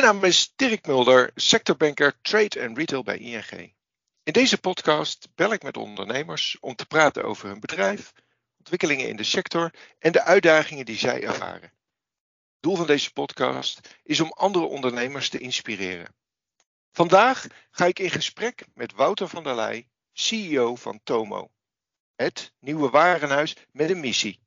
Mijn naam is Dirk Mulder, sectorbanker Trade en Retail bij ING. In deze podcast bel ik met ondernemers om te praten over hun bedrijf, ontwikkelingen in de sector en de uitdagingen die zij ervaren. Doel van deze podcast is om andere ondernemers te inspireren. Vandaag ga ik in gesprek met Wouter van der Leij, CEO van Tomo. Het nieuwe warenhuis met een missie.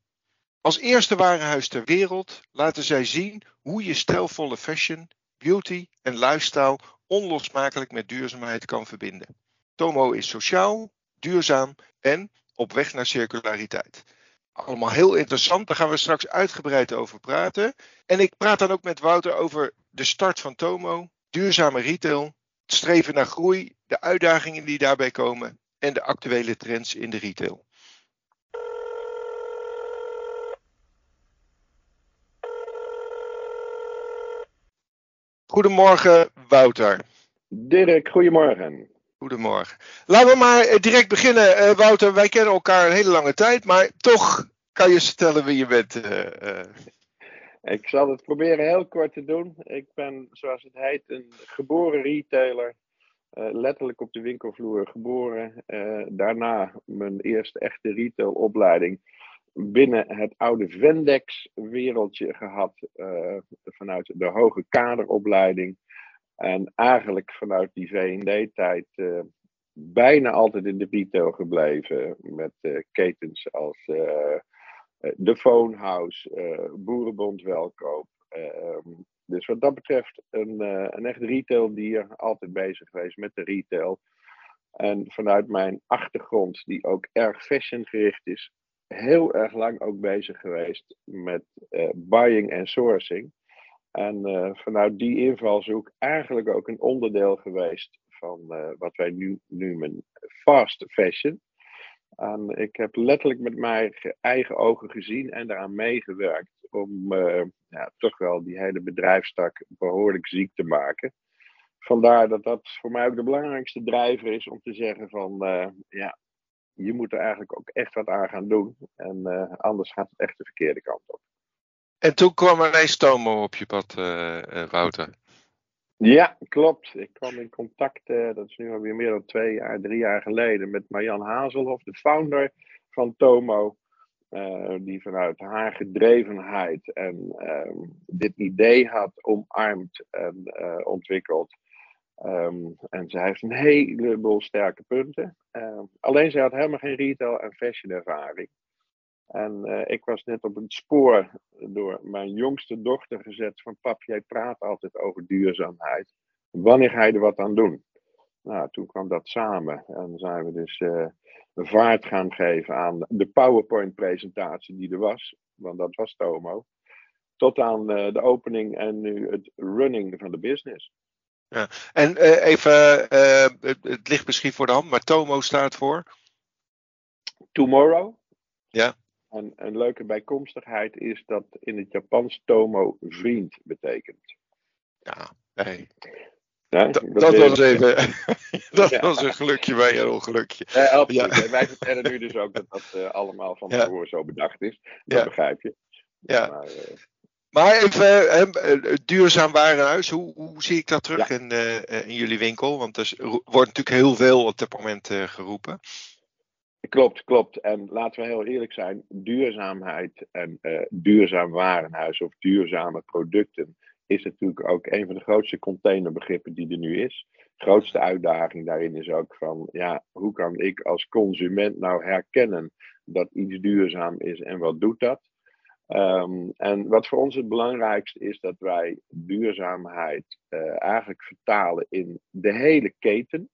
Als eerste warenhuis ter wereld laten zij zien hoe je stijlvolle fashion, beauty en lifestyle onlosmakelijk met duurzaamheid kan verbinden. Tomo is sociaal, duurzaam en op weg naar circulariteit. Allemaal heel interessant, daar gaan we straks uitgebreid over praten. En ik praat dan ook met Wouter over de start van Tomo, duurzame retail, het streven naar groei, de uitdagingen die daarbij komen en de actuele trends in de retail. Goedemorgen, Wouter. Dirk, goedemorgen. Goedemorgen. Laten we maar eh, direct beginnen. Uh, Wouter, wij kennen elkaar een hele lange tijd, maar toch kan je vertellen wie je bent. Uh, Ik zal het proberen heel kort te doen. Ik ben, zoals het heet, een geboren retailer. letterlijk op de winkelvloer geboren. daarna mijn eerste echte retailopleiding binnen het oude Vendex-wereldje gehad. vanuit de hoge kaderopleiding. En eigenlijk vanuit die V&D-tijd uh, bijna altijd in de retail gebleven. Met uh, ketens als de Phonehouse, Boerenbond Welkoop. Ehm, dus wat dat betreft een, een echt retaildier. Altijd bezig geweest met de retail. En vanuit mijn achtergrond, die ook erg fashion-gericht is, heel erg lang ook bezig geweest met buying en sourcing. En uh, vanuit die invalshoek eigenlijk ook een onderdeel geweest van uh, wat wij nu noemen fast fashion. En ik heb letterlijk met mijn eigen ogen gezien en daaraan meegewerkt om ja, toch wel die hele bedrijfstak behoorlijk ziek te maken. Vandaar dat dat voor mij ook de belangrijkste drijver is om te zeggen van ja, je moet er eigenlijk ook echt wat aan gaan doen. En anders gaat het echt de verkeerde kant op. En toen kwam er ineens Tomo op je pad, uh, Wouter. Ja, klopt. Ik kwam in contact, uh, dat is nu alweer meer dan twee jaar, drie jaar geleden, met Marjan Hazelhoff, de founder van Tomo. Die vanuit haar gedrevenheid en uh, dit idee had omarmd en ontwikkeld. Um, en zij heeft een heleboel sterke punten. Ehm, alleen zij had helemaal geen retail en fashion ervaring. En uh, ik was net op het spoor door mijn jongste dochter gezet van pap, jij praat altijd over duurzaamheid. Wanneer ga je er wat aan doen? Nou, toen kwam dat samen en zijn we dus uh, vaart gaan geven aan de PowerPoint-presentatie die er was, want dat was Tomo, tot aan uh, de opening en nu het running van de business. Ja. En even, het, het ligt misschien voor de hand, maar Tomo staat voor? Tomorrow. Ja. En een leuke bijkomstigheid is dat in het Japans tomo vriend betekent. Ja, nee. Ja, dat, dat was even. dat ja. was een gelukje bij een ongelukje. Ja, absoluut. Ja. Wij vertellen nu dus ook dat dat uh, allemaal van tevoren zo bedacht is. Dat begrijp je. Ja. Maar, uh, maar even, uh, duurzaam warenhuis, hoe, hoe zie ik dat terug in, in jullie winkel? Want er wordt natuurlijk heel veel op dit moment geroepen. Klopt, klopt. En laten we heel eerlijk zijn, duurzaamheid en uh, duurzaam warenhuis of duurzame producten is natuurlijk ook een van de grootste containerbegrippen die er nu is. De grootste uitdaging daarin is ook van, ja, hoe kan ik als consument nou herkennen dat iets duurzaam is en wat doet dat? Um, en wat voor ons het belangrijkste is dat wij duurzaamheid uh, eigenlijk vertalen in de hele keten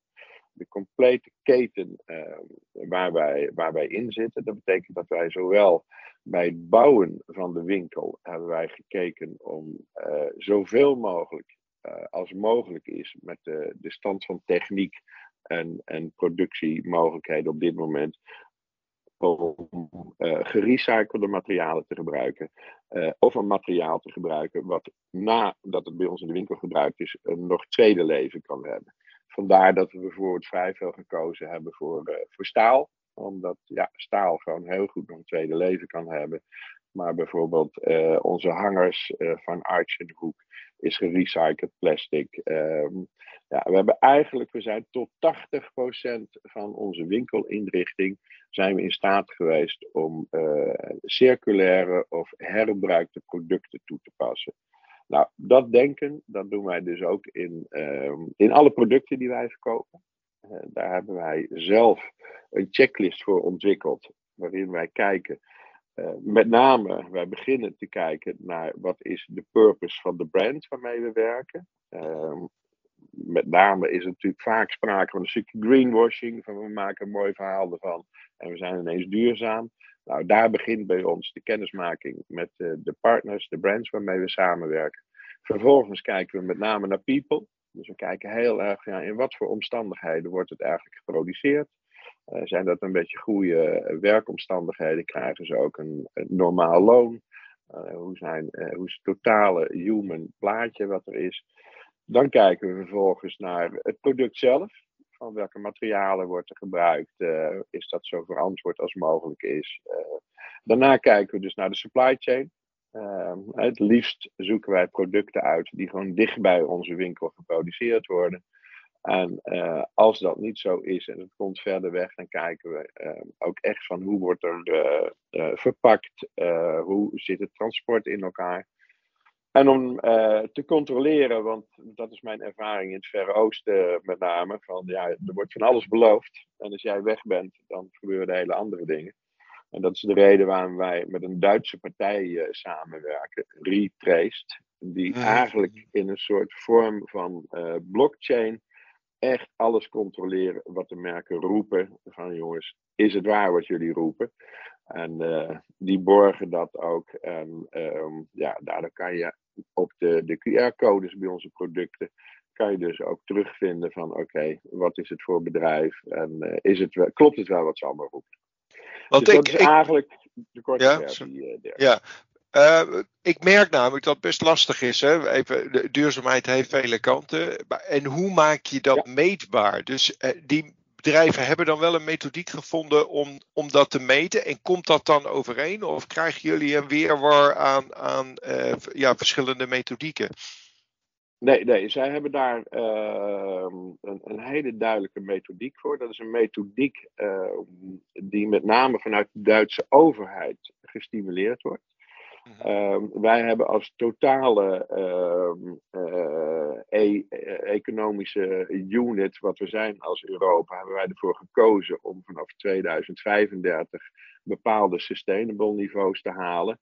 de complete keten uh, waar, wij, waar wij in zitten. Dat betekent dat wij zowel bij het bouwen van de winkel hebben wij gekeken om uh, zoveel mogelijk uh, als mogelijk is met de, de stand van techniek en, en productiemogelijkheden op dit moment om uh, gerecyclede materialen te gebruiken. Uh, of een materiaal te gebruiken wat nadat het bij ons in de winkel gebruikt is, een nog tweede leven kan hebben. Vandaar dat we bijvoorbeeld vrij veel gekozen hebben voor, uh, voor staal. Omdat ja, staal gewoon heel goed nog een tweede leven kan hebben. Maar bijvoorbeeld onze hangers van Arch Hoek is gerecycled plastic. Ehm, ja, we hebben eigenlijk, we zijn tot 80% van onze winkelinrichting zijn we in staat geweest om uh, circulaire of herbruikte producten toe te passen. Nou, dat denken, dat doen wij dus ook in, ehm, in alle producten die wij verkopen. Daar hebben wij zelf een checklist voor ontwikkeld, waarin wij kijken uh, met name, wij beginnen te kijken naar wat is de purpose van de brand waarmee we werken. Uh, met name is er natuurlijk vaak sprake van een stukje greenwashing, van we maken een mooi verhaal ervan en we zijn ineens duurzaam. Nou, daar begint bij ons de kennismaking met uh, de partners, de brands waarmee we samenwerken. Vervolgens kijken we met name naar people. Dus we kijken heel erg ja, in wat voor omstandigheden wordt het eigenlijk geproduceerd. Uh, zijn dat een beetje goede eh, werkomstandigheden? Krijgen ze ook een, normaal loon? Uh, hoe, zijn, hoe is het totale human plaatje wat er is? Dan kijken we vervolgens naar het product zelf. Van welke materialen wordt er gebruikt? is dat zo verantwoord als mogelijk is? daarna kijken we dus naar de supply chain. het liefst zoeken wij producten uit die gewoon dicht bij onze winkel geproduceerd worden. En uh, als dat niet zo is en het komt verder weg, dan kijken we uh, ook echt van hoe wordt er uh, verpakt, hoe zit het transport in elkaar. En om te controleren, want dat is mijn ervaring in het Verre Oosten met name, van ja, er wordt van alles beloofd. En als jij weg bent, dan gebeuren hele andere dingen. En dat is de reden waarom wij met een Duitse partij samenwerken, Retraced, die mhm. eigenlijk in een soort vorm van blockchain echt alles controleren wat de merken roepen. Van jongens, is het waar wat jullie roepen? En uh, die borgen dat ook. En um, ja, daardoor kan je op de, de QR-codes bij onze producten, kan je dus ook terugvinden van oké, okay, wat is het voor bedrijf? En uh, is het wel, klopt het wel wat ze allemaal roepen? Want dus ik, dat is ik, eigenlijk de korte ja, versie. Uh, ja, uh, ik merk namelijk dat het best lastig is. Hè? Even, de duurzaamheid heeft vele kanten. En hoe maak je dat meetbaar? Dus uh, die bedrijven hebben dan wel een methodiek gevonden om, om dat te meten. En komt dat dan overeen? Of krijgen jullie een weerwar aan, aan uh, ja, verschillende methodieken? Nee, nee, zij hebben daar ehm, een, een, hele duidelijke methodiek voor. Dat is een methodiek ehm, die met name vanuit de Duitse overheid gestimuleerd wordt. Mhm. Ehm, wij hebben als totale uh, e economische unit, wat we zijn als Europa, hebben wij ervoor gekozen om vanaf 2035 bepaalde sustainable niveaus te halen.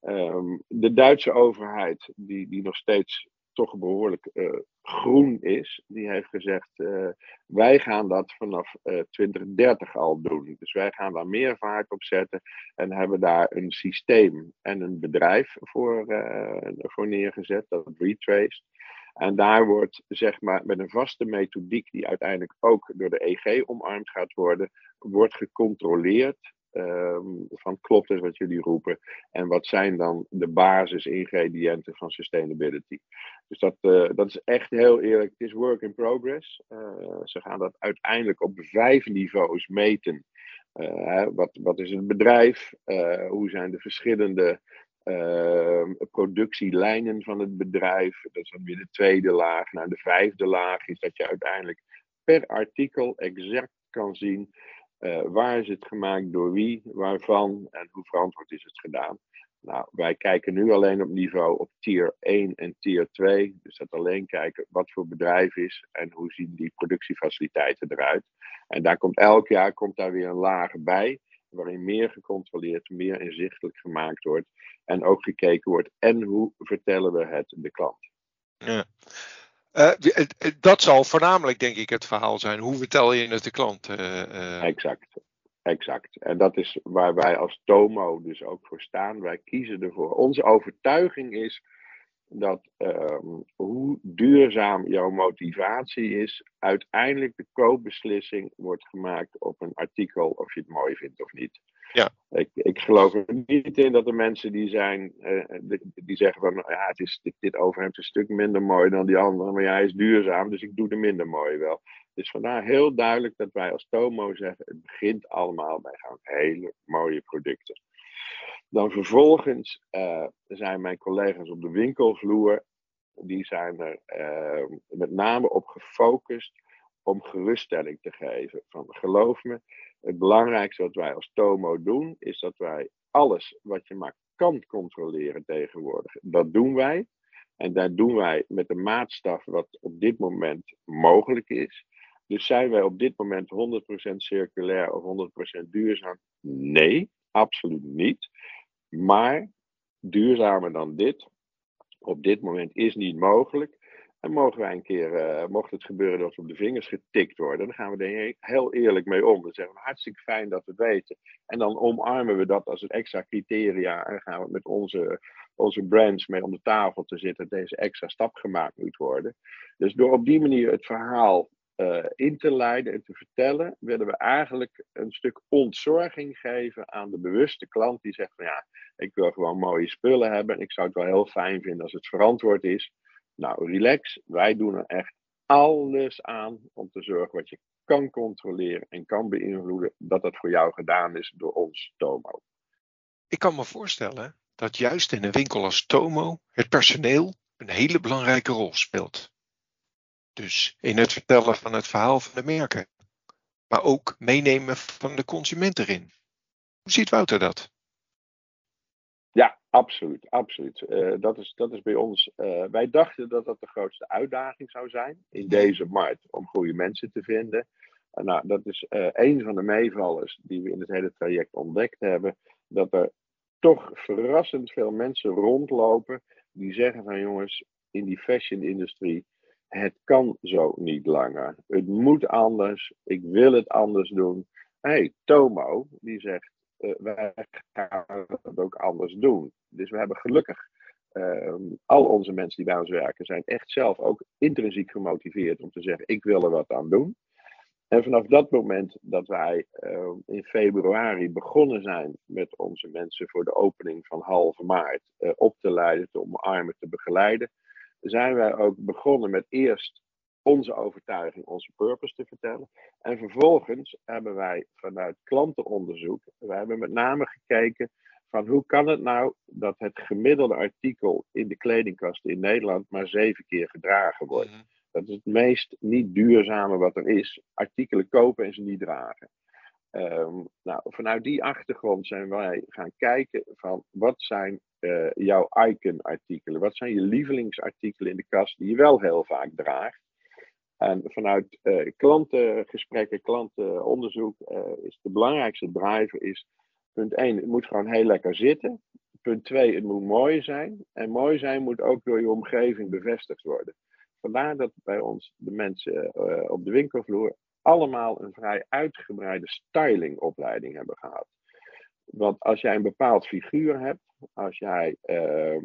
Um, de Duitse overheid, die, die nog steeds toch behoorlijk uh, groen is, die heeft gezegd: uh, wij gaan dat vanaf uh, eh, 2030 al doen. Dus wij gaan daar meer vaart op zetten en hebben daar een systeem en een bedrijf voor, voor neergezet, dat Retraced. En daar wordt, zeg maar, met een vaste methodiek, die uiteindelijk ook door de EG omarmd gaat worden, wordt gecontroleerd Um, van klopt het wat jullie roepen en wat zijn dan de basisingrediënten van sustainability. Dus dat, uh, dat is echt heel eerlijk, het is work in progress. Uh, ze gaan dat uiteindelijk op vijf niveaus meten. Uh, wat, wat is het bedrijf? hoe zijn de verschillende ehm, productielijnen van het bedrijf? Dat is dan weer de tweede laag. Nou, de vijfde laag is dat je uiteindelijk per artikel exact kan zien uh, waar is het gemaakt, door wie, waarvan en hoe verantwoord is het gedaan? Nou, wij kijken nu alleen op niveau op tier 1 en tier 2. Dus dat alleen kijken wat voor bedrijf is en hoe zien die productiefaciliteiten eruit. En daar komt elk jaar komt daar weer een laag bij, waarin meer gecontroleerd, meer inzichtelijk gemaakt wordt. En ook gekeken wordt, en hoe vertellen we het de klant? Ja. Uh, dat zal voornamelijk, denk ik, het verhaal zijn. Hoe vertel je het de klant? Uh, Exact. Exact. En dat is waar wij als Tomo dus ook voor staan. Wij kiezen ervoor. Onze overtuiging is dat um, hoe duurzaam jouw motivatie is, uiteindelijk de koopbeslissing wordt gemaakt op een artikel of je het mooi vindt of niet. Ja. Ik, ik geloof er niet in dat er mensen die zijn, uh, die zeggen van ja, het is, dit, dit overhemd is een stuk minder mooi dan die andere, maar ja, hij is duurzaam, dus ik doe de minder mooi wel. Dus vandaar heel duidelijk dat wij als Tomo zeggen, het begint allemaal bij gewoon hele mooie producten. Dan vervolgens uh, zijn mijn collega's op de winkelvloer, die zijn er uh, met name op gefocust om geruststelling te geven. Van geloof me, het belangrijkste wat wij als Tomo doen, is dat wij alles wat je maar kan controleren tegenwoordig, dat doen wij. En daar doen wij met de maatstaf wat op dit moment mogelijk is. Dus zijn wij op dit moment 100% circulair of 100% duurzaam? Nee, absoluut niet. Maar duurzamer dan dit, op dit moment is niet mogelijk. En mogen wij een keer, uh, mocht het gebeuren dat we op de vingers getikt worden, dan gaan we er heel eerlijk mee om. Dan zeggen we hartstikke fijn dat we weten. En dan omarmen we dat als een extra criteria en gaan we met onze, onze brands mee om de tafel te zitten dat deze extra stap gemaakt moet worden. Dus door op die manier het verhaal uh, in te leiden en te vertellen, willen we eigenlijk een stuk ontzorging geven aan de bewuste klant die zegt van ja, ik wil gewoon mooie spullen hebben en ik zou het wel heel fijn vinden als het verantwoord is. Nou, relax, wij doen er echt alles aan om te zorgen wat je kan controleren en kan beïnvloeden, dat dat voor jou gedaan is door ons Tomo. Ik kan me voorstellen dat juist in een winkel als Tomo het personeel een hele belangrijke rol speelt. Dus in het vertellen van het verhaal van de merken, maar ook meenemen van de consument erin. Hoe ziet Wouter dat? Ja, absoluut. absoluut. Uh, dat, is, dat is bij ons. Uh, wij dachten dat dat de grootste uitdaging zou zijn in mhm. deze markt om goede mensen te vinden. Uh, nou, dat is een van de meevallers die we in het hele traject ontdekt hebben. Dat er toch verrassend veel mensen rondlopen die zeggen van jongens, in die fashion-industrie, het kan zo niet langer. Het moet anders. Ik wil het anders doen. Hé, hey, Tomo, die zegt, uh, wij gaan het ook anders doen. Dus we hebben gelukkig ehm, al onze mensen die bij ons werken, zijn echt zelf ook intrinsiek gemotiveerd om te zeggen: ik wil er wat aan doen. En vanaf dat moment dat wij uh, in februari begonnen zijn met onze mensen voor de opening van halve maart uh, op te leiden, te omarmen, te begeleiden, zijn wij ook begonnen met eerst onze overtuiging, onze purpose te vertellen. En vervolgens hebben wij vanuit klantenonderzoek, we hebben met name gekeken van hoe kan het nou dat het gemiddelde artikel in de kledingkasten in Nederland maar zeven keer gedragen wordt. Mhm. Dat is het meest niet duurzame wat er is. Artikelen kopen en ze niet dragen. Um, nou, vanuit die achtergrond zijn wij gaan kijken van wat zijn uh, jouw icon-artikelen? Wat zijn je lievelingsartikelen in de kast die je wel heel vaak draagt? En vanuit uh, klantengesprekken, klantenonderzoek uh, is de belangrijkste driver is punt 1, het moet gewoon heel lekker zitten. Punt 2, het moet mooi zijn. En mooi zijn moet ook door je omgeving bevestigd worden. Vandaar dat bij ons de mensen op de winkelvloer allemaal een vrij uitgebreide stylingopleiding hebben gehad. Want als jij een bepaald figuur hebt, als jij uh,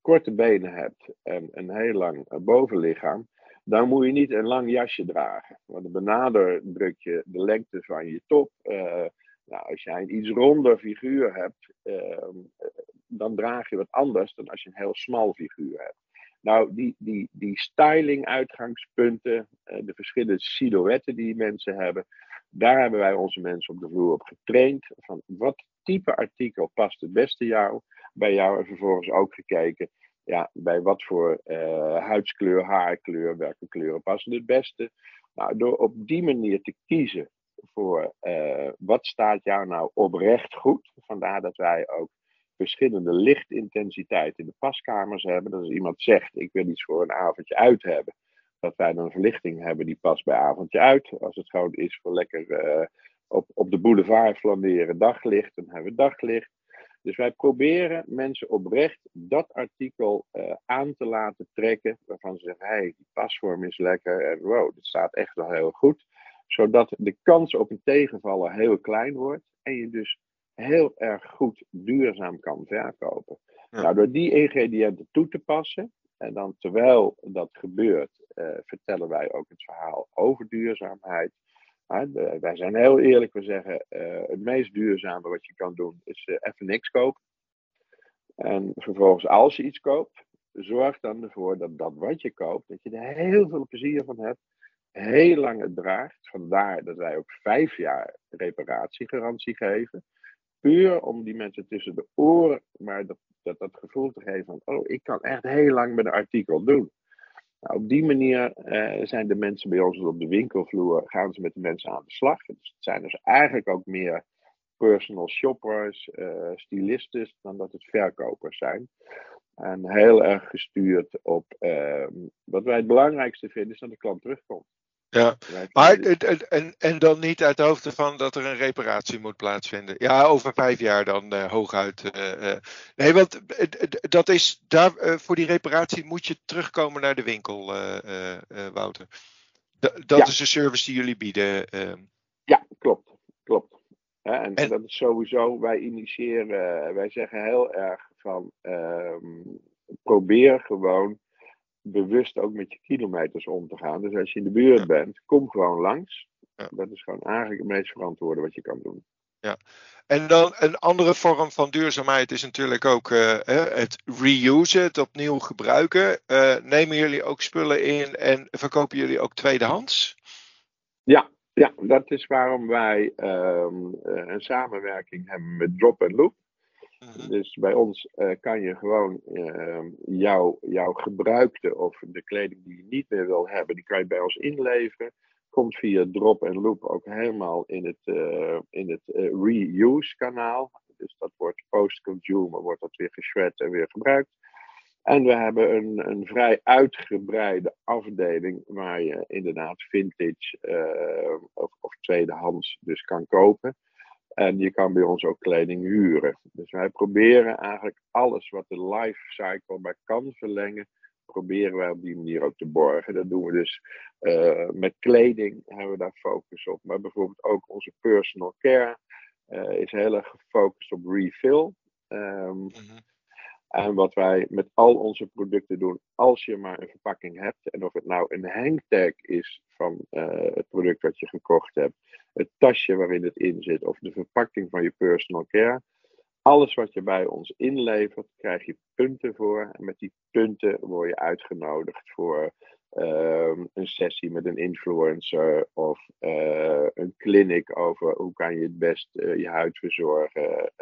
korte benen hebt en een heel lang bovenlichaam, dan moet je niet een lang jasje dragen. Want dan benadruk je de lengte van je top. Uh, nou, als jij een iets ronder figuur hebt, uh, dan draag je wat anders dan als je een heel smal figuur hebt. Nou, die, die, die styling-uitgangspunten, uh, de verschillende silhouetten die mensen hebben, daar hebben wij onze mensen op de vloer op getraind. Van wat type artikel past het beste jou, bij jou en vervolgens ook gekeken ja, bij wat voor uh, huidskleur, haarkleur, welke kleuren passen het beste. Nou, door op die manier te kiezen voor uh, wat staat jou nou oprecht goed, vandaar dat wij ook verschillende lichtintensiteiten in de paskamers hebben. Dat als iemand zegt, ik wil iets voor een avondje uit hebben, dat wij dan een verlichting hebben die past bij avondje uit. Als het gewoon is voor lekker uh, op, op de boulevard flaneren daglicht, dan hebben we daglicht. Dus wij proberen mensen oprecht dat artikel uh, aan te laten trekken, waarvan ze zeggen, hé, hey, die pasvorm is lekker en wow, dit staat echt wel heel goed. Zodat de kans op een tegenvaller heel klein wordt en je dus heel erg goed duurzaam kan verkopen. Nou, door die ingrediënten toe te passen, en dan terwijl dat gebeurt, uh, vertellen wij ook het verhaal over duurzaamheid. Wij zijn heel eerlijk, we zeggen uh, het meest duurzame wat je kan doen is uh, even niks kopen. En vervolgens als je iets koopt, zorg dan ervoor dat dat wat je koopt, dat je er heel veel plezier van hebt, heel lang het draagt. Vandaar dat wij ook vijf jaar reparatiegarantie geven. puur om die mensen tussen de oren, maar dat, dat, dat gevoel te geven van, oh, ik kan echt heel lang met een artikel doen. Nou, op die manier uh, zijn de mensen bij ons op de winkelvloer, gaan ze met de mensen aan de slag. Dus het zijn dus eigenlijk ook meer personal shoppers, uh, stylistes, dan dat het verkopers zijn. En heel erg gestuurd op uh, wat wij het belangrijkste vinden, is dat de klant terugkomt. Ja, maar en, en dan niet uit de hoofd van dat er een reparatie moet plaatsvinden. Ja, over vijf jaar dan uh, hooguit. Uh, uh. Nee, want dat is daar, voor die reparatie moet je terugkomen naar de winkel, Wouter. D dat is de service die jullie bieden. Ehm. Ja, klopt. klopt. en, en, dat is sowieso, wij initiëren, wij zeggen heel erg van ehm, probeer gewoon bewust ook met je kilometers om te gaan. Dus als je in de buurt bent, kom gewoon langs. Ja. Dat is gewoon eigenlijk het meest verantwoorde wat je kan doen. Ja, en dan een andere vorm van duurzaamheid is natuurlijk ook uh, het reusen, het opnieuw gebruiken. Uh, nemen jullie ook spullen in en verkopen jullie ook tweedehands? Ja, ja dat is waarom wij um, een samenwerking hebben met Drop Loop. Mhm. Dus bij ons uh, kan je gewoon uh, jouw, jouw gebruikte of de kleding die je niet meer wil hebben, die kan je bij ons inleveren. Komt via drop en loop ook helemaal in het, uh, in het reuse kanaal. Dus dat wordt post-consumer, wordt dat weer geschred en weer gebruikt. En we hebben een, een vrij uitgebreide afdeling waar je inderdaad vintage of, of tweedehands dus kan kopen. En je kan bij ons ook kleding huren. Dus wij proberen eigenlijk alles wat de life cycle maar kan verlengen, proberen wij op die manier ook te borgen. Dat doen we dus uh, met kleding, hebben we daar focus op. Maar bijvoorbeeld ook onze personal care uh, is heel erg gefocust op refill. Mm -hmm. En wat wij met al onze producten doen, als je maar een verpakking hebt, en of het nou een hangtag is van uh, het product wat je gekocht hebt, het tasje waarin het in zit, of de verpakking van je personal care, alles wat je bij ons inlevert, krijg je punten voor. En met die punten word je uitgenodigd voor uh, een sessie met een influencer of uh, een clinic over hoe kan je het best uh, je huid verzorgen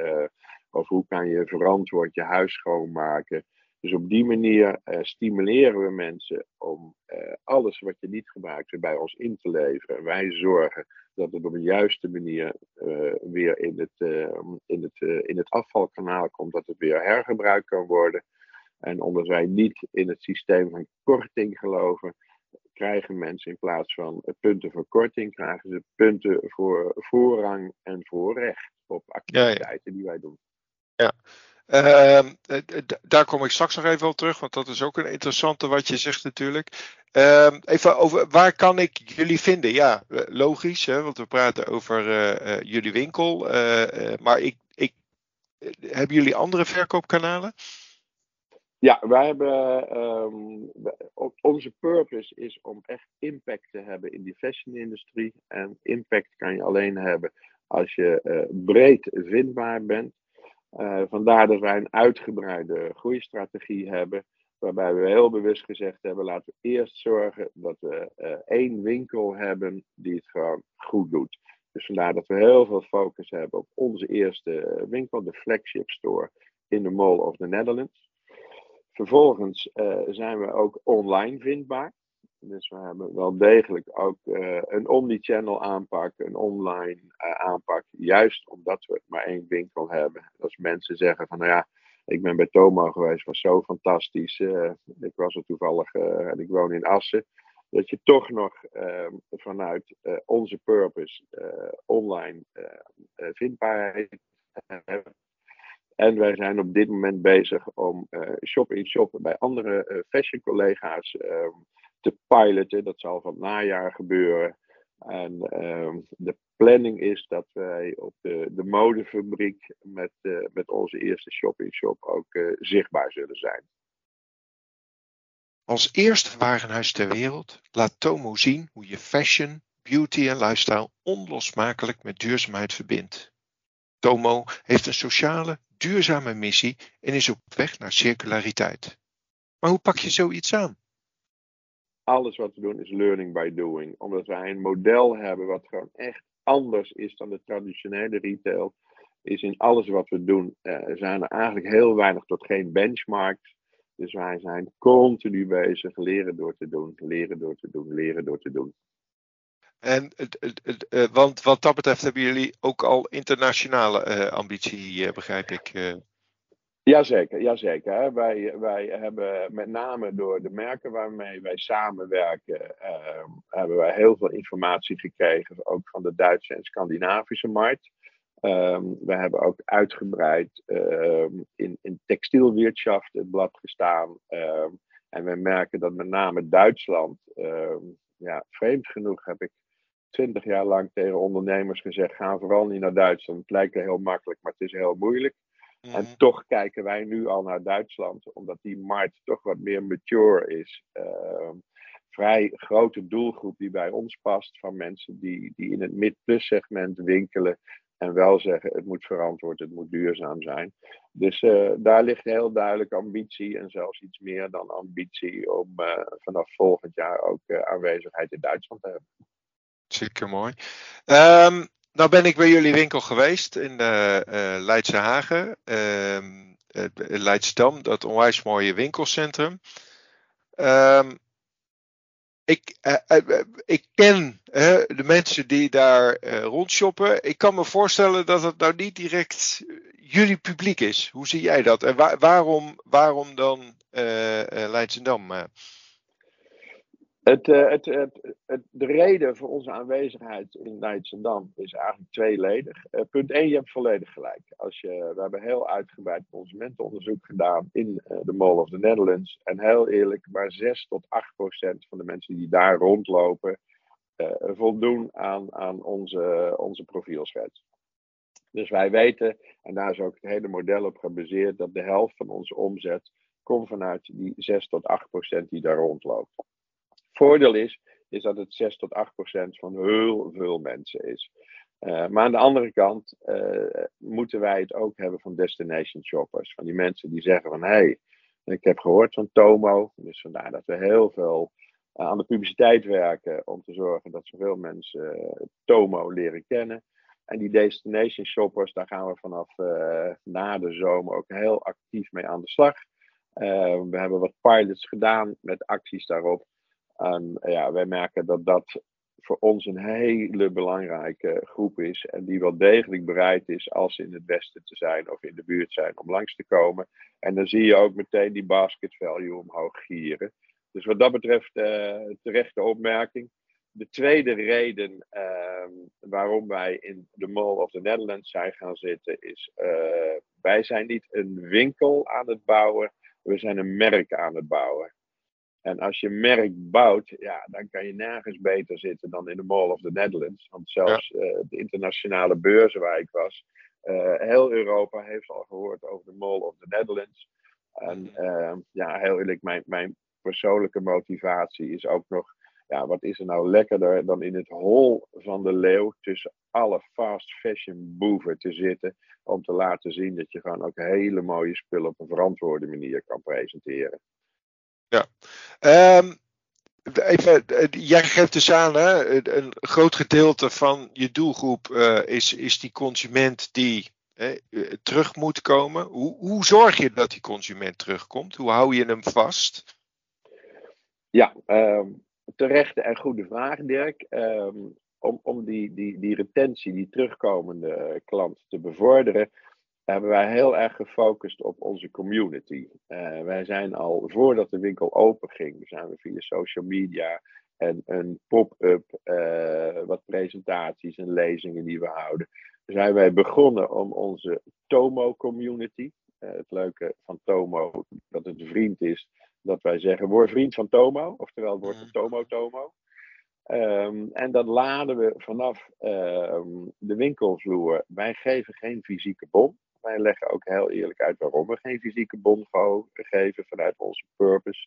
of hoe kan je verantwoord je huis schoonmaken. Dus op die manier uh, stimuleren we mensen om uh, alles wat je niet gebruikt bij ons in te leveren. En wij zorgen dat het op een juiste manier uh, weer in het, in, het, in het afvalkanaal komt, dat het weer hergebruikt kan worden. En omdat wij niet in het systeem van korting geloven, krijgen mensen in plaats van punten voor korting, krijgen ze punten voor voorrang en voorrecht op activiteiten ja, ja. die wij doen. Ja. Uh, daar kom ik straks nog even op terug, want dat is ook een interessante wat je zegt natuurlijk. Uh, even over waar kan ik jullie vinden? Ja, eh, logisch, hè, want we praten over uh, jullie winkel. maar ik, ik, hebben jullie andere verkoopkanalen? Ja, wij hebben. Um, onze purpose is om echt impact te hebben in die fashion-industrie. En impact kan je alleen hebben als je breed vindbaar bent. Uh, vandaar dat wij een uitgebreide groeistrategie hebben, waarbij we heel bewust gezegd hebben: laten we eerst zorgen dat we uh, één winkel hebben die het gewoon goed doet. Dus vandaar dat we heel veel focus hebben op onze eerste winkel, de flagship store in de Mall of the Netherlands. Vervolgens zijn we ook online vindbaar. Dus we hebben wel degelijk ook uh, een omnichannel aanpak, een online uh, aanpak. Juist omdat we maar één winkel hebben. Als mensen zeggen van nou ja, ik ben bij Tomo geweest, was zo fantastisch. Uh, ik was er toevallig en ik woon in Assen. Dat je toch nog ehm, vanuit onze purpose online vindbaarheid hebt. En wij zijn op dit moment bezig om shop-in-shop bij andere fashion collega's ehm, te piloten. Dat zal van het najaar gebeuren. En uh, de planning is dat wij op de, de modefabriek met, uh, met onze eerste shop-in-shop ook uh, zichtbaar zullen zijn. Als eerste warenhuis ter wereld laat Tomo zien hoe je fashion, beauty en lifestyle onlosmakelijk met duurzaamheid verbindt. Tomo heeft een sociale, duurzame missie en is op weg naar circulariteit. Maar hoe pak je zoiets aan? Alles wat we doen is learning by doing. Omdat wij een model hebben wat gewoon echt anders is dan de traditionele retail. is in alles wat we doen, zijn er eigenlijk heel weinig tot geen benchmarks. Dus wij zijn continu bezig leren door te doen, leren door te doen, leren door te doen. En, want wat dat betreft hebben jullie ook al internationale ambitie, begrijp ik. Jazeker, jazeker. Wij, wij hebben met name door de merken waarmee wij samenwerken, uh, hebben wij heel veel informatie gekregen, ook van de Duitse en Scandinavische markt. Um, we hebben ook uitgebreid um, in, in textielwirtschaft het blad gestaan. En we merken dat met name Duitsland, ja, vreemd genoeg heb ik twintig jaar lang tegen ondernemers gezegd: ga vooral niet naar Duitsland. Het lijkt heel makkelijk, maar het is heel moeilijk. En mhm. toch kijken wij nu al naar Duitsland, omdat die markt toch wat meer mature is. Uh, vrij grote doelgroep die bij ons past, van mensen die, die in het mid-plus segment winkelen. En wel zeggen, het moet verantwoord, het moet duurzaam zijn. Dus uh, daar ligt heel duidelijk ambitie en zelfs iets meer dan ambitie om uh, vanaf volgend jaar ook uh, aanwezigheid in Duitsland te hebben. Zeker mooi. Um, nou ben ik bij jullie winkel geweest in uh, Leidse Hagen, uh, Leidsdam, dat onwijs mooie winkelcentrum. Um, ik, ik ken de mensen die daar rondshoppen. Ik kan me voorstellen dat het nou niet direct jullie publiek is. Hoe zie jij dat? En waar, waarom, waarom dan Leidsendam? Uh, het, het, het, de reden voor onze aanwezigheid in Leidschendam is eigenlijk tweeledig. Uh, punt 1, je hebt volledig gelijk. Als je, we hebben heel uitgebreid consumentenonderzoek gedaan in uh, de Mall of the Netherlands. En heel eerlijk, maar 6 tot 8 procent van de mensen die daar rondlopen voldoen aan, aan onze, onze profielschets. Dus wij weten, en daar is ook het hele model op gebaseerd, dat de helft van onze omzet komt vanuit die 6 tot 8 procent die daar rondloopt voordeel is, is dat het 6 tot 8 procent van heel veel mensen is. Uh, maar aan de andere kant uh, moeten wij het ook hebben van destination shoppers. Van die mensen die zeggen van hé, hey, ik heb gehoord van Tomo. Dus vandaar dat we heel veel uh, aan de publiciteit werken om te zorgen dat zoveel mensen Tomo leren kennen. En die destination shoppers, daar gaan we vanaf na de zomer ook heel actief mee aan de slag. we hebben wat pilots gedaan met acties daarop. En ja, wij merken dat dat voor ons een hele belangrijke groep is. En die wel degelijk bereid is als ze in het westen te zijn of in de buurt zijn om langs te komen. En dan zie je ook meteen die basket value omhoog gieren. Dus wat dat betreft uh, terechte opmerking. De tweede reden uh, waarom wij in de Mall of the Netherlands zijn gaan zitten is, uh, wij zijn niet een winkel aan het bouwen, we zijn een merk aan het bouwen. En als je merk bouwt, ja, dan kan je nergens beter zitten dan in de Mall of the Netherlands. Want zelfs uh, de internationale beurzen waar ik was, uh, heel Europa heeft al gehoord over de Mall of the Netherlands. En uh, ja, heel eerlijk, mijn, mijn persoonlijke motivatie is ook nog, ja, wat is er nou lekkerder dan in het hol van de leeuw tussen alle fast fashion boeven te zitten. Om te laten zien dat je gewoon ook hele mooie spullen op een verantwoorde manier kan presenteren. Ja. Um, even, eh, jij geeft dus aan, hè, een groot gedeelte van je doelgroep uh, is, is die consument die uh, terug moet komen. Hoe, hoe zorg je dat die consument terugkomt? Hoe hou je hem vast? Ja, um, terechte en goede vraag, Dirk. Um, om om die, die, die retentie, die terugkomende klant te bevorderen, hebben wij heel erg gefocust op onze community. Uh, wij zijn al voordat de winkel open ging, zijn we via social media en een pop-up, uh, wat presentaties en lezingen die we houden, zijn wij begonnen om onze Tomo community. Uh, het leuke van Tomo, dat het een vriend is, dat wij zeggen, word vriend van Tomo, oftewel word een Tomo Tomo. Um, en dat laden we vanaf um, de winkelvloer. Wij geven geen fysieke bon. Wij leggen ook heel eerlijk uit waarom we geen fysieke bon geven vanuit onze purpose.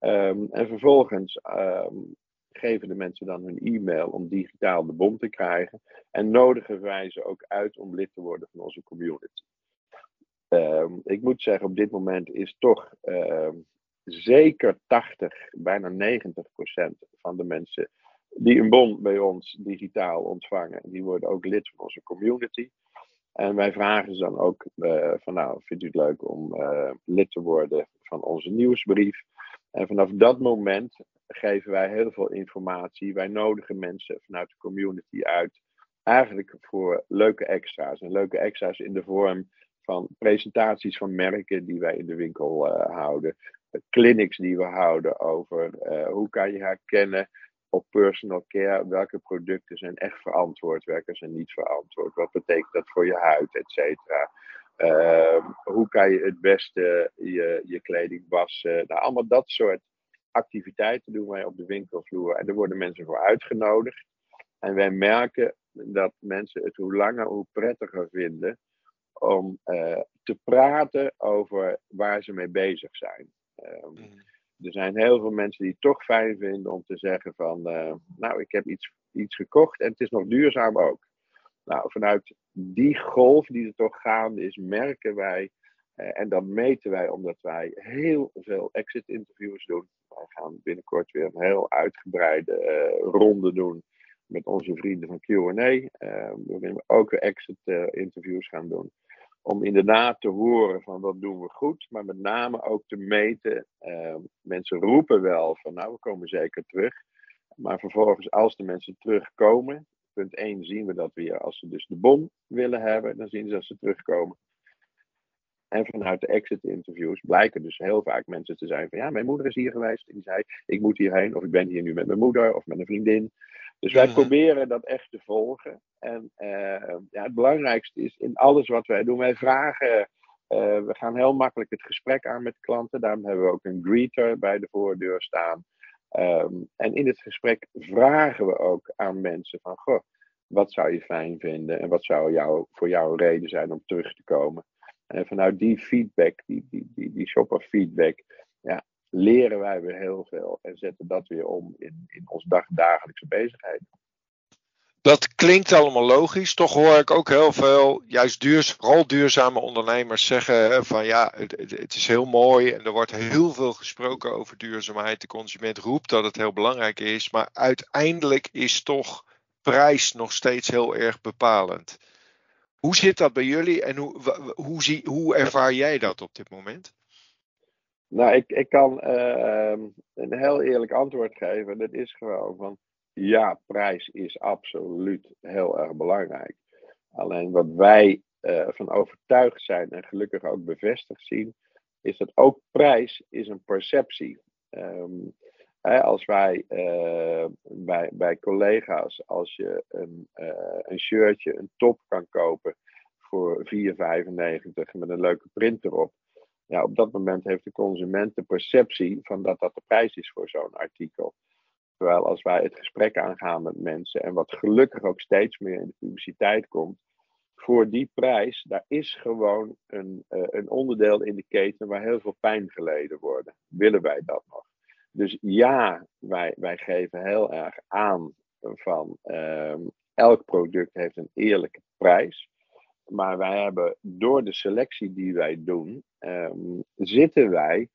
Um, en vervolgens um, geven de mensen dan hun e-mail om digitaal de bon te krijgen. En nodigen wij ze ook uit om lid te worden van onze community. Um, ik moet zeggen, op dit moment is toch zeker 80, bijna 90 procent van de mensen die een bon bij ons digitaal ontvangen, die worden ook lid van onze community. En wij vragen ze dan ook van nou, vindt u het leuk om lid te worden van onze nieuwsbrief? En vanaf dat moment geven wij heel veel informatie. Wij nodigen mensen vanuit de community uit. Eigenlijk voor leuke extra's. En leuke extra's in de vorm van presentaties van merken die wij in de winkel uh, houden. Clinics die we houden over hoe kan je herkennen op personal care welke producten zijn echt verantwoord, welke zijn niet verantwoord. Wat betekent dat voor je huid, et cetera. Uh, hoe kan je het beste je, je kleding wassen? Nou, allemaal dat soort activiteiten doen wij op de winkelvloer. En daar worden mensen voor uitgenodigd. En wij merken dat mensen het hoe langer hoe prettiger vinden om uh, te praten over waar ze mee bezig zijn. Um, er zijn heel veel mensen die het toch fijn vinden om te zeggen van, uh, nou, ik heb iets, iets gekocht en het is nog duurzaam ook. Nou, vanuit die golf die er toch gaande is, merken wij, uh, en dat meten wij omdat wij heel veel exit interviews doen. Wij gaan binnenkort weer een heel uitgebreide uh, ronde doen met onze vrienden van Q&A, waarin we ook weer exit interviews gaan doen om inderdaad te horen van wat doen we goed, maar met name ook te meten. Uh, mensen roepen wel van nou, we komen zeker terug. Maar vervolgens, als de mensen terugkomen, punt 1 zien we dat weer als ze dus de bon willen hebben, dan zien ze dat ze terugkomen. En vanuit de exit interviews blijken dus heel vaak mensen te zijn van ja, mijn moeder is hier geweest en die zei ik moet hierheen of ik ben hier nu met mijn moeder of met een vriendin. Dus wij proberen dat echt te volgen. En uh, ja, het belangrijkste is in alles wat wij doen, wij vragen, uh, we gaan heel makkelijk het gesprek aan met klanten. Daarom hebben we ook een greeter bij de voordeur staan. Um, en in het gesprek vragen we ook aan mensen van, goh, wat zou je fijn vinden en wat zou jou, voor jou een reden zijn om terug te komen. En vanuit die feedback, die, die, die, die shopper feedback, ja, leren wij weer heel veel en zetten dat weer om in, in ons dag, dagelijkse bezigheid. Dat klinkt allemaal logisch. Toch hoor ik ook heel veel, juist duur, vooral duurzame ondernemers zeggen van ja, het, het, is heel mooi en er wordt heel veel gesproken over duurzaamheid. De consument roept dat het heel belangrijk is, maar uiteindelijk is toch prijs nog steeds heel erg bepalend. Hoe zit dat bij jullie en hoe, hoe, zie, hoe ervaar jij dat op dit moment? Nou, ik, ik kan uh, een heel eerlijk antwoord geven. Dat is gewoon van ja, prijs is absoluut heel erg belangrijk. Alleen wat wij uh, van overtuigd zijn en gelukkig ook bevestigd zien, is dat ook prijs is een perceptie. Um, hè, als wij uh, bij, bij collega's, als je een, uh, een shirtje, een top kan kopen voor 4,95 met een leuke print erop. Ja, op dat moment heeft de consument de perceptie van dat dat de prijs is voor zo'n artikel. Terwijl als wij het gesprek aangaan met mensen en wat gelukkig ook steeds meer in de publiciteit komt, voor die prijs, daar is gewoon een, uh, een onderdeel in de keten waar heel veel pijn geleden wordt. Willen wij dat nog? Dus ja, wij, wij geven heel erg aan van uh, elk product heeft een eerlijke prijs. Maar wij hebben door de selectie die wij doen, um, zitten wij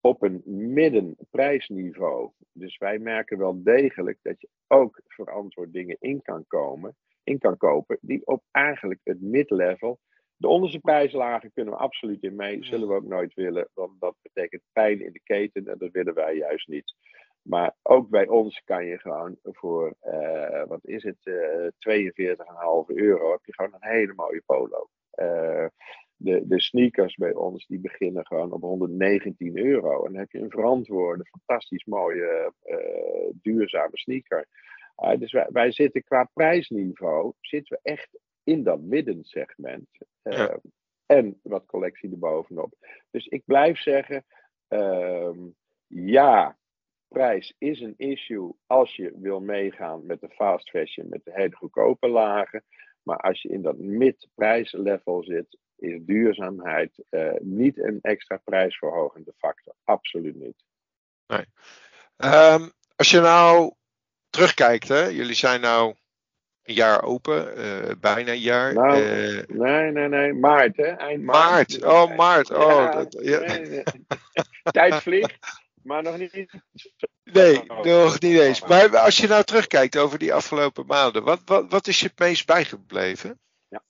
op een middenprijsniveau. Dus wij merken wel degelijk dat je ook verantwoord dingen in kan komen, in kan kopen, die op eigenlijk het midlevel. De onderste prijslagen kunnen we absoluut in mee, zullen we ook nooit willen, want dat betekent pijn in de keten en dat willen wij juist niet. Maar ook bij ons kan je gewoon voor, uh, wat is het, uh, 42,5 euro, heb je gewoon een hele mooie polo. Uh, de, de sneakers bij ons, die beginnen gewoon op 119 euro. En dan heb je een verantwoorde, fantastisch mooie, duurzame sneaker. Uh, dus wij, wij, zitten qua prijsniveau, zitten we echt in dat middensegment. Ja. En wat collectie erbovenop. Dus ik blijf zeggen, ehm, ja, prijs is een issue als je wil meegaan met de fast fashion, met de hele goedkope lagen. Maar als je in dat mid-prijslevel zit, is duurzaamheid uh, niet een extra prijsverhogende factor. Absoluut niet. Nee. Um, als je nou terugkijkt, hè, jullie zijn nou een jaar open, uh, bijna een jaar. Nou, uh, nee, nee, nee, maart hè, eind maart. maart. Oh, maart. Oh, ja, dat, ja. Nee, nee. Tijd vliegt. Maar nog niet. Nee, nog niet eens. Maar als je nou terugkijkt over die afgelopen maanden, wat, wat, wat is je het meest bijgebleven? Ja.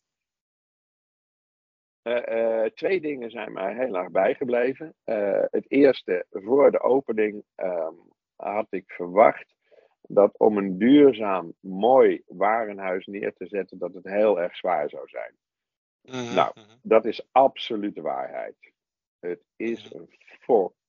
Uh, twee dingen zijn mij heel erg bijgebleven. Uh, het eerste, voor de opening um, had ik verwacht dat om een duurzaam, mooi warenhuis neer te zetten, dat het heel erg zwaar zou zijn. -hmm. Nou, dat is absolute waarheid. Het is mhm. een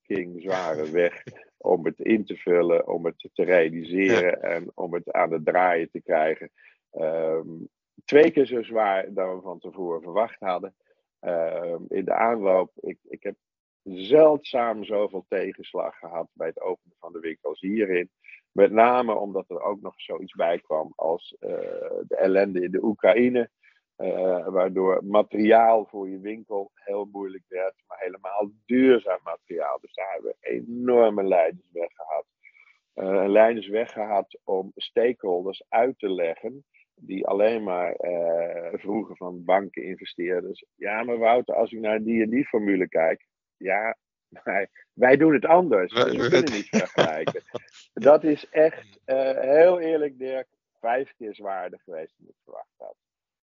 fucking zware weg om het in te vullen, om het te realiseren en om het aan het draaien te krijgen. Um, twee keer zo zwaar dan we van tevoren verwacht hadden. Uh, in de aanloop, ik, ik heb zeldzaam zoveel tegenslag gehad bij het openen van de winkels hierin. Met name omdat er ook nog zoiets bij kwam als uh, de ellende in de Oekraïne. Uh, waardoor materiaal voor je winkel heel moeilijk werd, maar helemaal duurzaam materiaal. Dus daar hebben we enorme leidersweg gehad. Uh, leidersweg gehad om stakeholders uit te leggen die alleen maar uh, vroegen van banken, investeerders. Ja, maar Wouter, als ik naar die en die formule kijk, ja, maar wij doen het anders. Dus we kunnen niet vergelijken. Dat is echt, uh, heel eerlijk Dirk, vijf keer zwaarder geweest dan ik verwacht had.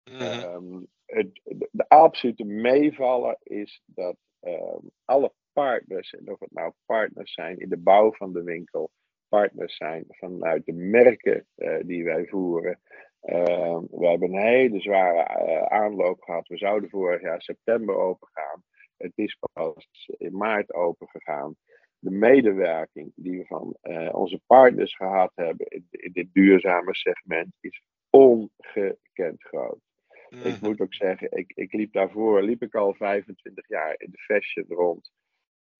Mm. Um, het, de, absolute meevaller is dat um, alle partners, en of het nou partners zijn in de bouw van de winkel, partners zijn vanuit de merken uh, die wij voeren, uh, we hebben een hele zware uh, aanloop gehad. We zouden vorig jaar september open gaan. Het is pas in maart open gegaan. De medewerking die we van uh, onze partners gehad hebben in, dit duurzame segment is ongekend groot. Mm. Ik mhm. moet ook zeggen, ik, ik liep daarvoor, liep ik al 25 jaar in de fashion rond.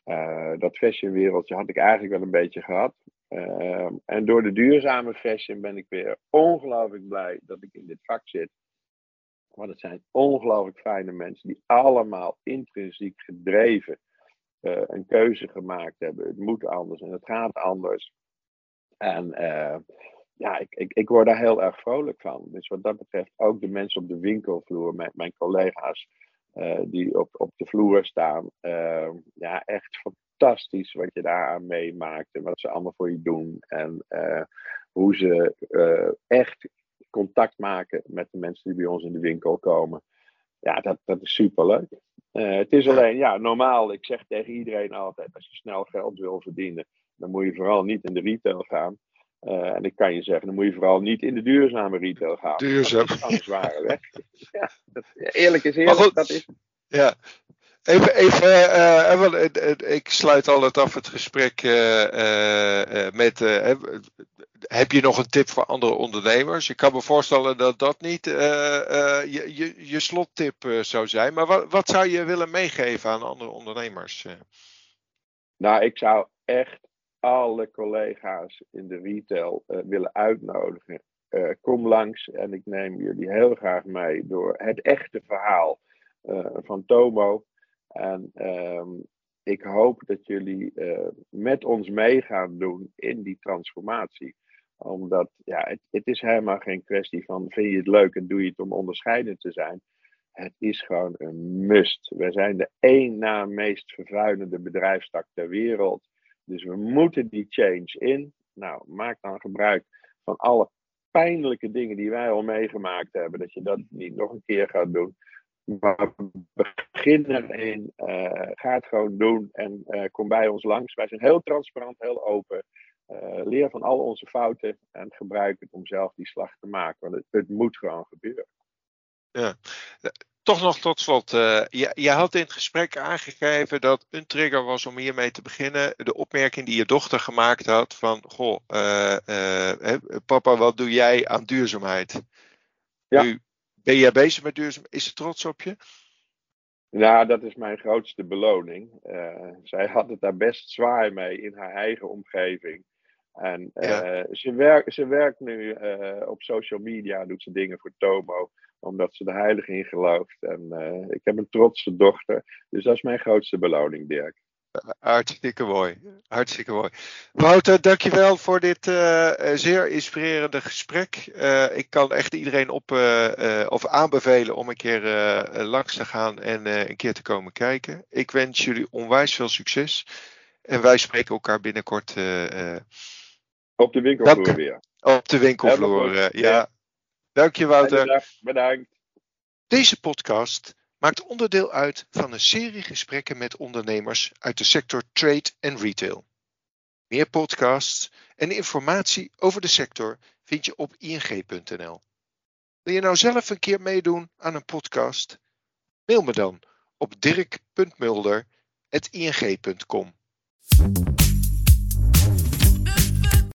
Uh, dat fashionwereldje had ik eigenlijk wel een beetje gehad. Uh, en door de duurzame fashion ben ik weer ongelooflijk blij dat ik in dit vak zit. Want het zijn ongelooflijk fijne mensen die allemaal intrinsiek gedreven uh, een keuze gemaakt hebben. Het moet anders en het gaat anders. En uh, ja, ik, ik, ik word daar heel erg vrolijk van. Dus wat dat betreft ook de mensen op de winkelvloer, mijn, mijn collega's uh, die op, op de vloer staan. Ehm, ja, echt fantastisch wat je daaraan meemaakt en wat ze allemaal voor je doen. En uh, hoe ze uh, echt contact maken met de mensen die bij ons in de winkel komen. Ja, dat, dat is superleuk. Het is alleen, ja, normaal, ik zeg tegen iedereen altijd, als je snel geld wil verdienen, dan moet je vooral niet in de retail gaan. Uh, en ik kan je zeggen, dan moet je vooral niet in de duurzame retail gaan. Duurzaam. Dat is een zware weg. ja, dat, eerlijk is eerlijk, goed, dat is... Ja, Even, even uh, uh, ik sluit altijd af het gesprek met. heb je nog een tip voor andere ondernemers? Ik kan me voorstellen dat dat niet je, je, je slottip zou zijn. Maar wat, wat zou je willen meegeven aan andere ondernemers? Nou, ik zou echt alle collega's in de retail willen uitnodigen. kom langs en ik neem jullie heel graag mee door het echte verhaal van Tomo. En um, ik hoop dat jullie met ons mee gaan doen in die transformatie. Omdat ja, het, het, is helemaal geen kwestie van vind je het leuk en doe je het om onderscheidend te zijn. Het is gewoon een must. We zijn de één na meest vervuilende bedrijfstak ter wereld. Dus we moeten die change in. Nou, maak dan gebruik van alle pijnlijke dingen die wij al meegemaakt hebben. Dat je dat niet nog een keer gaat doen. Maar begin erin, uh, ga het gewoon doen en uh, kom bij ons langs. Wij zijn heel transparant, heel open. Uh, leer van al onze fouten en gebruik het om zelf die slag te maken. Want het, het moet gewoon gebeuren. Ja. Toch nog tot slot. je, je, had in het gesprek aangegeven dat een trigger was om hiermee te beginnen. De opmerking die je dochter gemaakt had van... Goh, papa, wat doe jij aan duurzaamheid? Ja. Nu, ben jij bezig met duurzaam? Is ze trots op je? Nou, dat is mijn grootste beloning. Uh, zij had het daar best zwaar mee in haar eigen omgeving. En uh, ja. ze, werkt, ze werkt nu uh, op social media, doet ze dingen voor Tomo, omdat ze de heilige in gelooft. En ik heb een trotse dochter, dus dat is mijn grootste beloning, Dirk. Hartstikke mooi. Hartstikke mooi. Wouter, dankjewel voor dit uh, zeer inspirerende gesprek. Uh, ik kan echt iedereen op, uh, of aanbevelen om een keer langs te gaan en een keer te komen kijken. Ik wens jullie onwijs veel succes. En wij spreken elkaar binnenkort. op de winkelvloer weer. Op de winkelvloer, ja. Dank je, Wouter. Bedankt. Deze podcast maakt onderdeel uit van een serie gesprekken met ondernemers uit de sector trade en retail. Meer podcasts en informatie over de sector vind je op ing.nl. Wil je nou zelf een keer meedoen aan een podcast? Mail me dan op dirk.mulder.ing.com.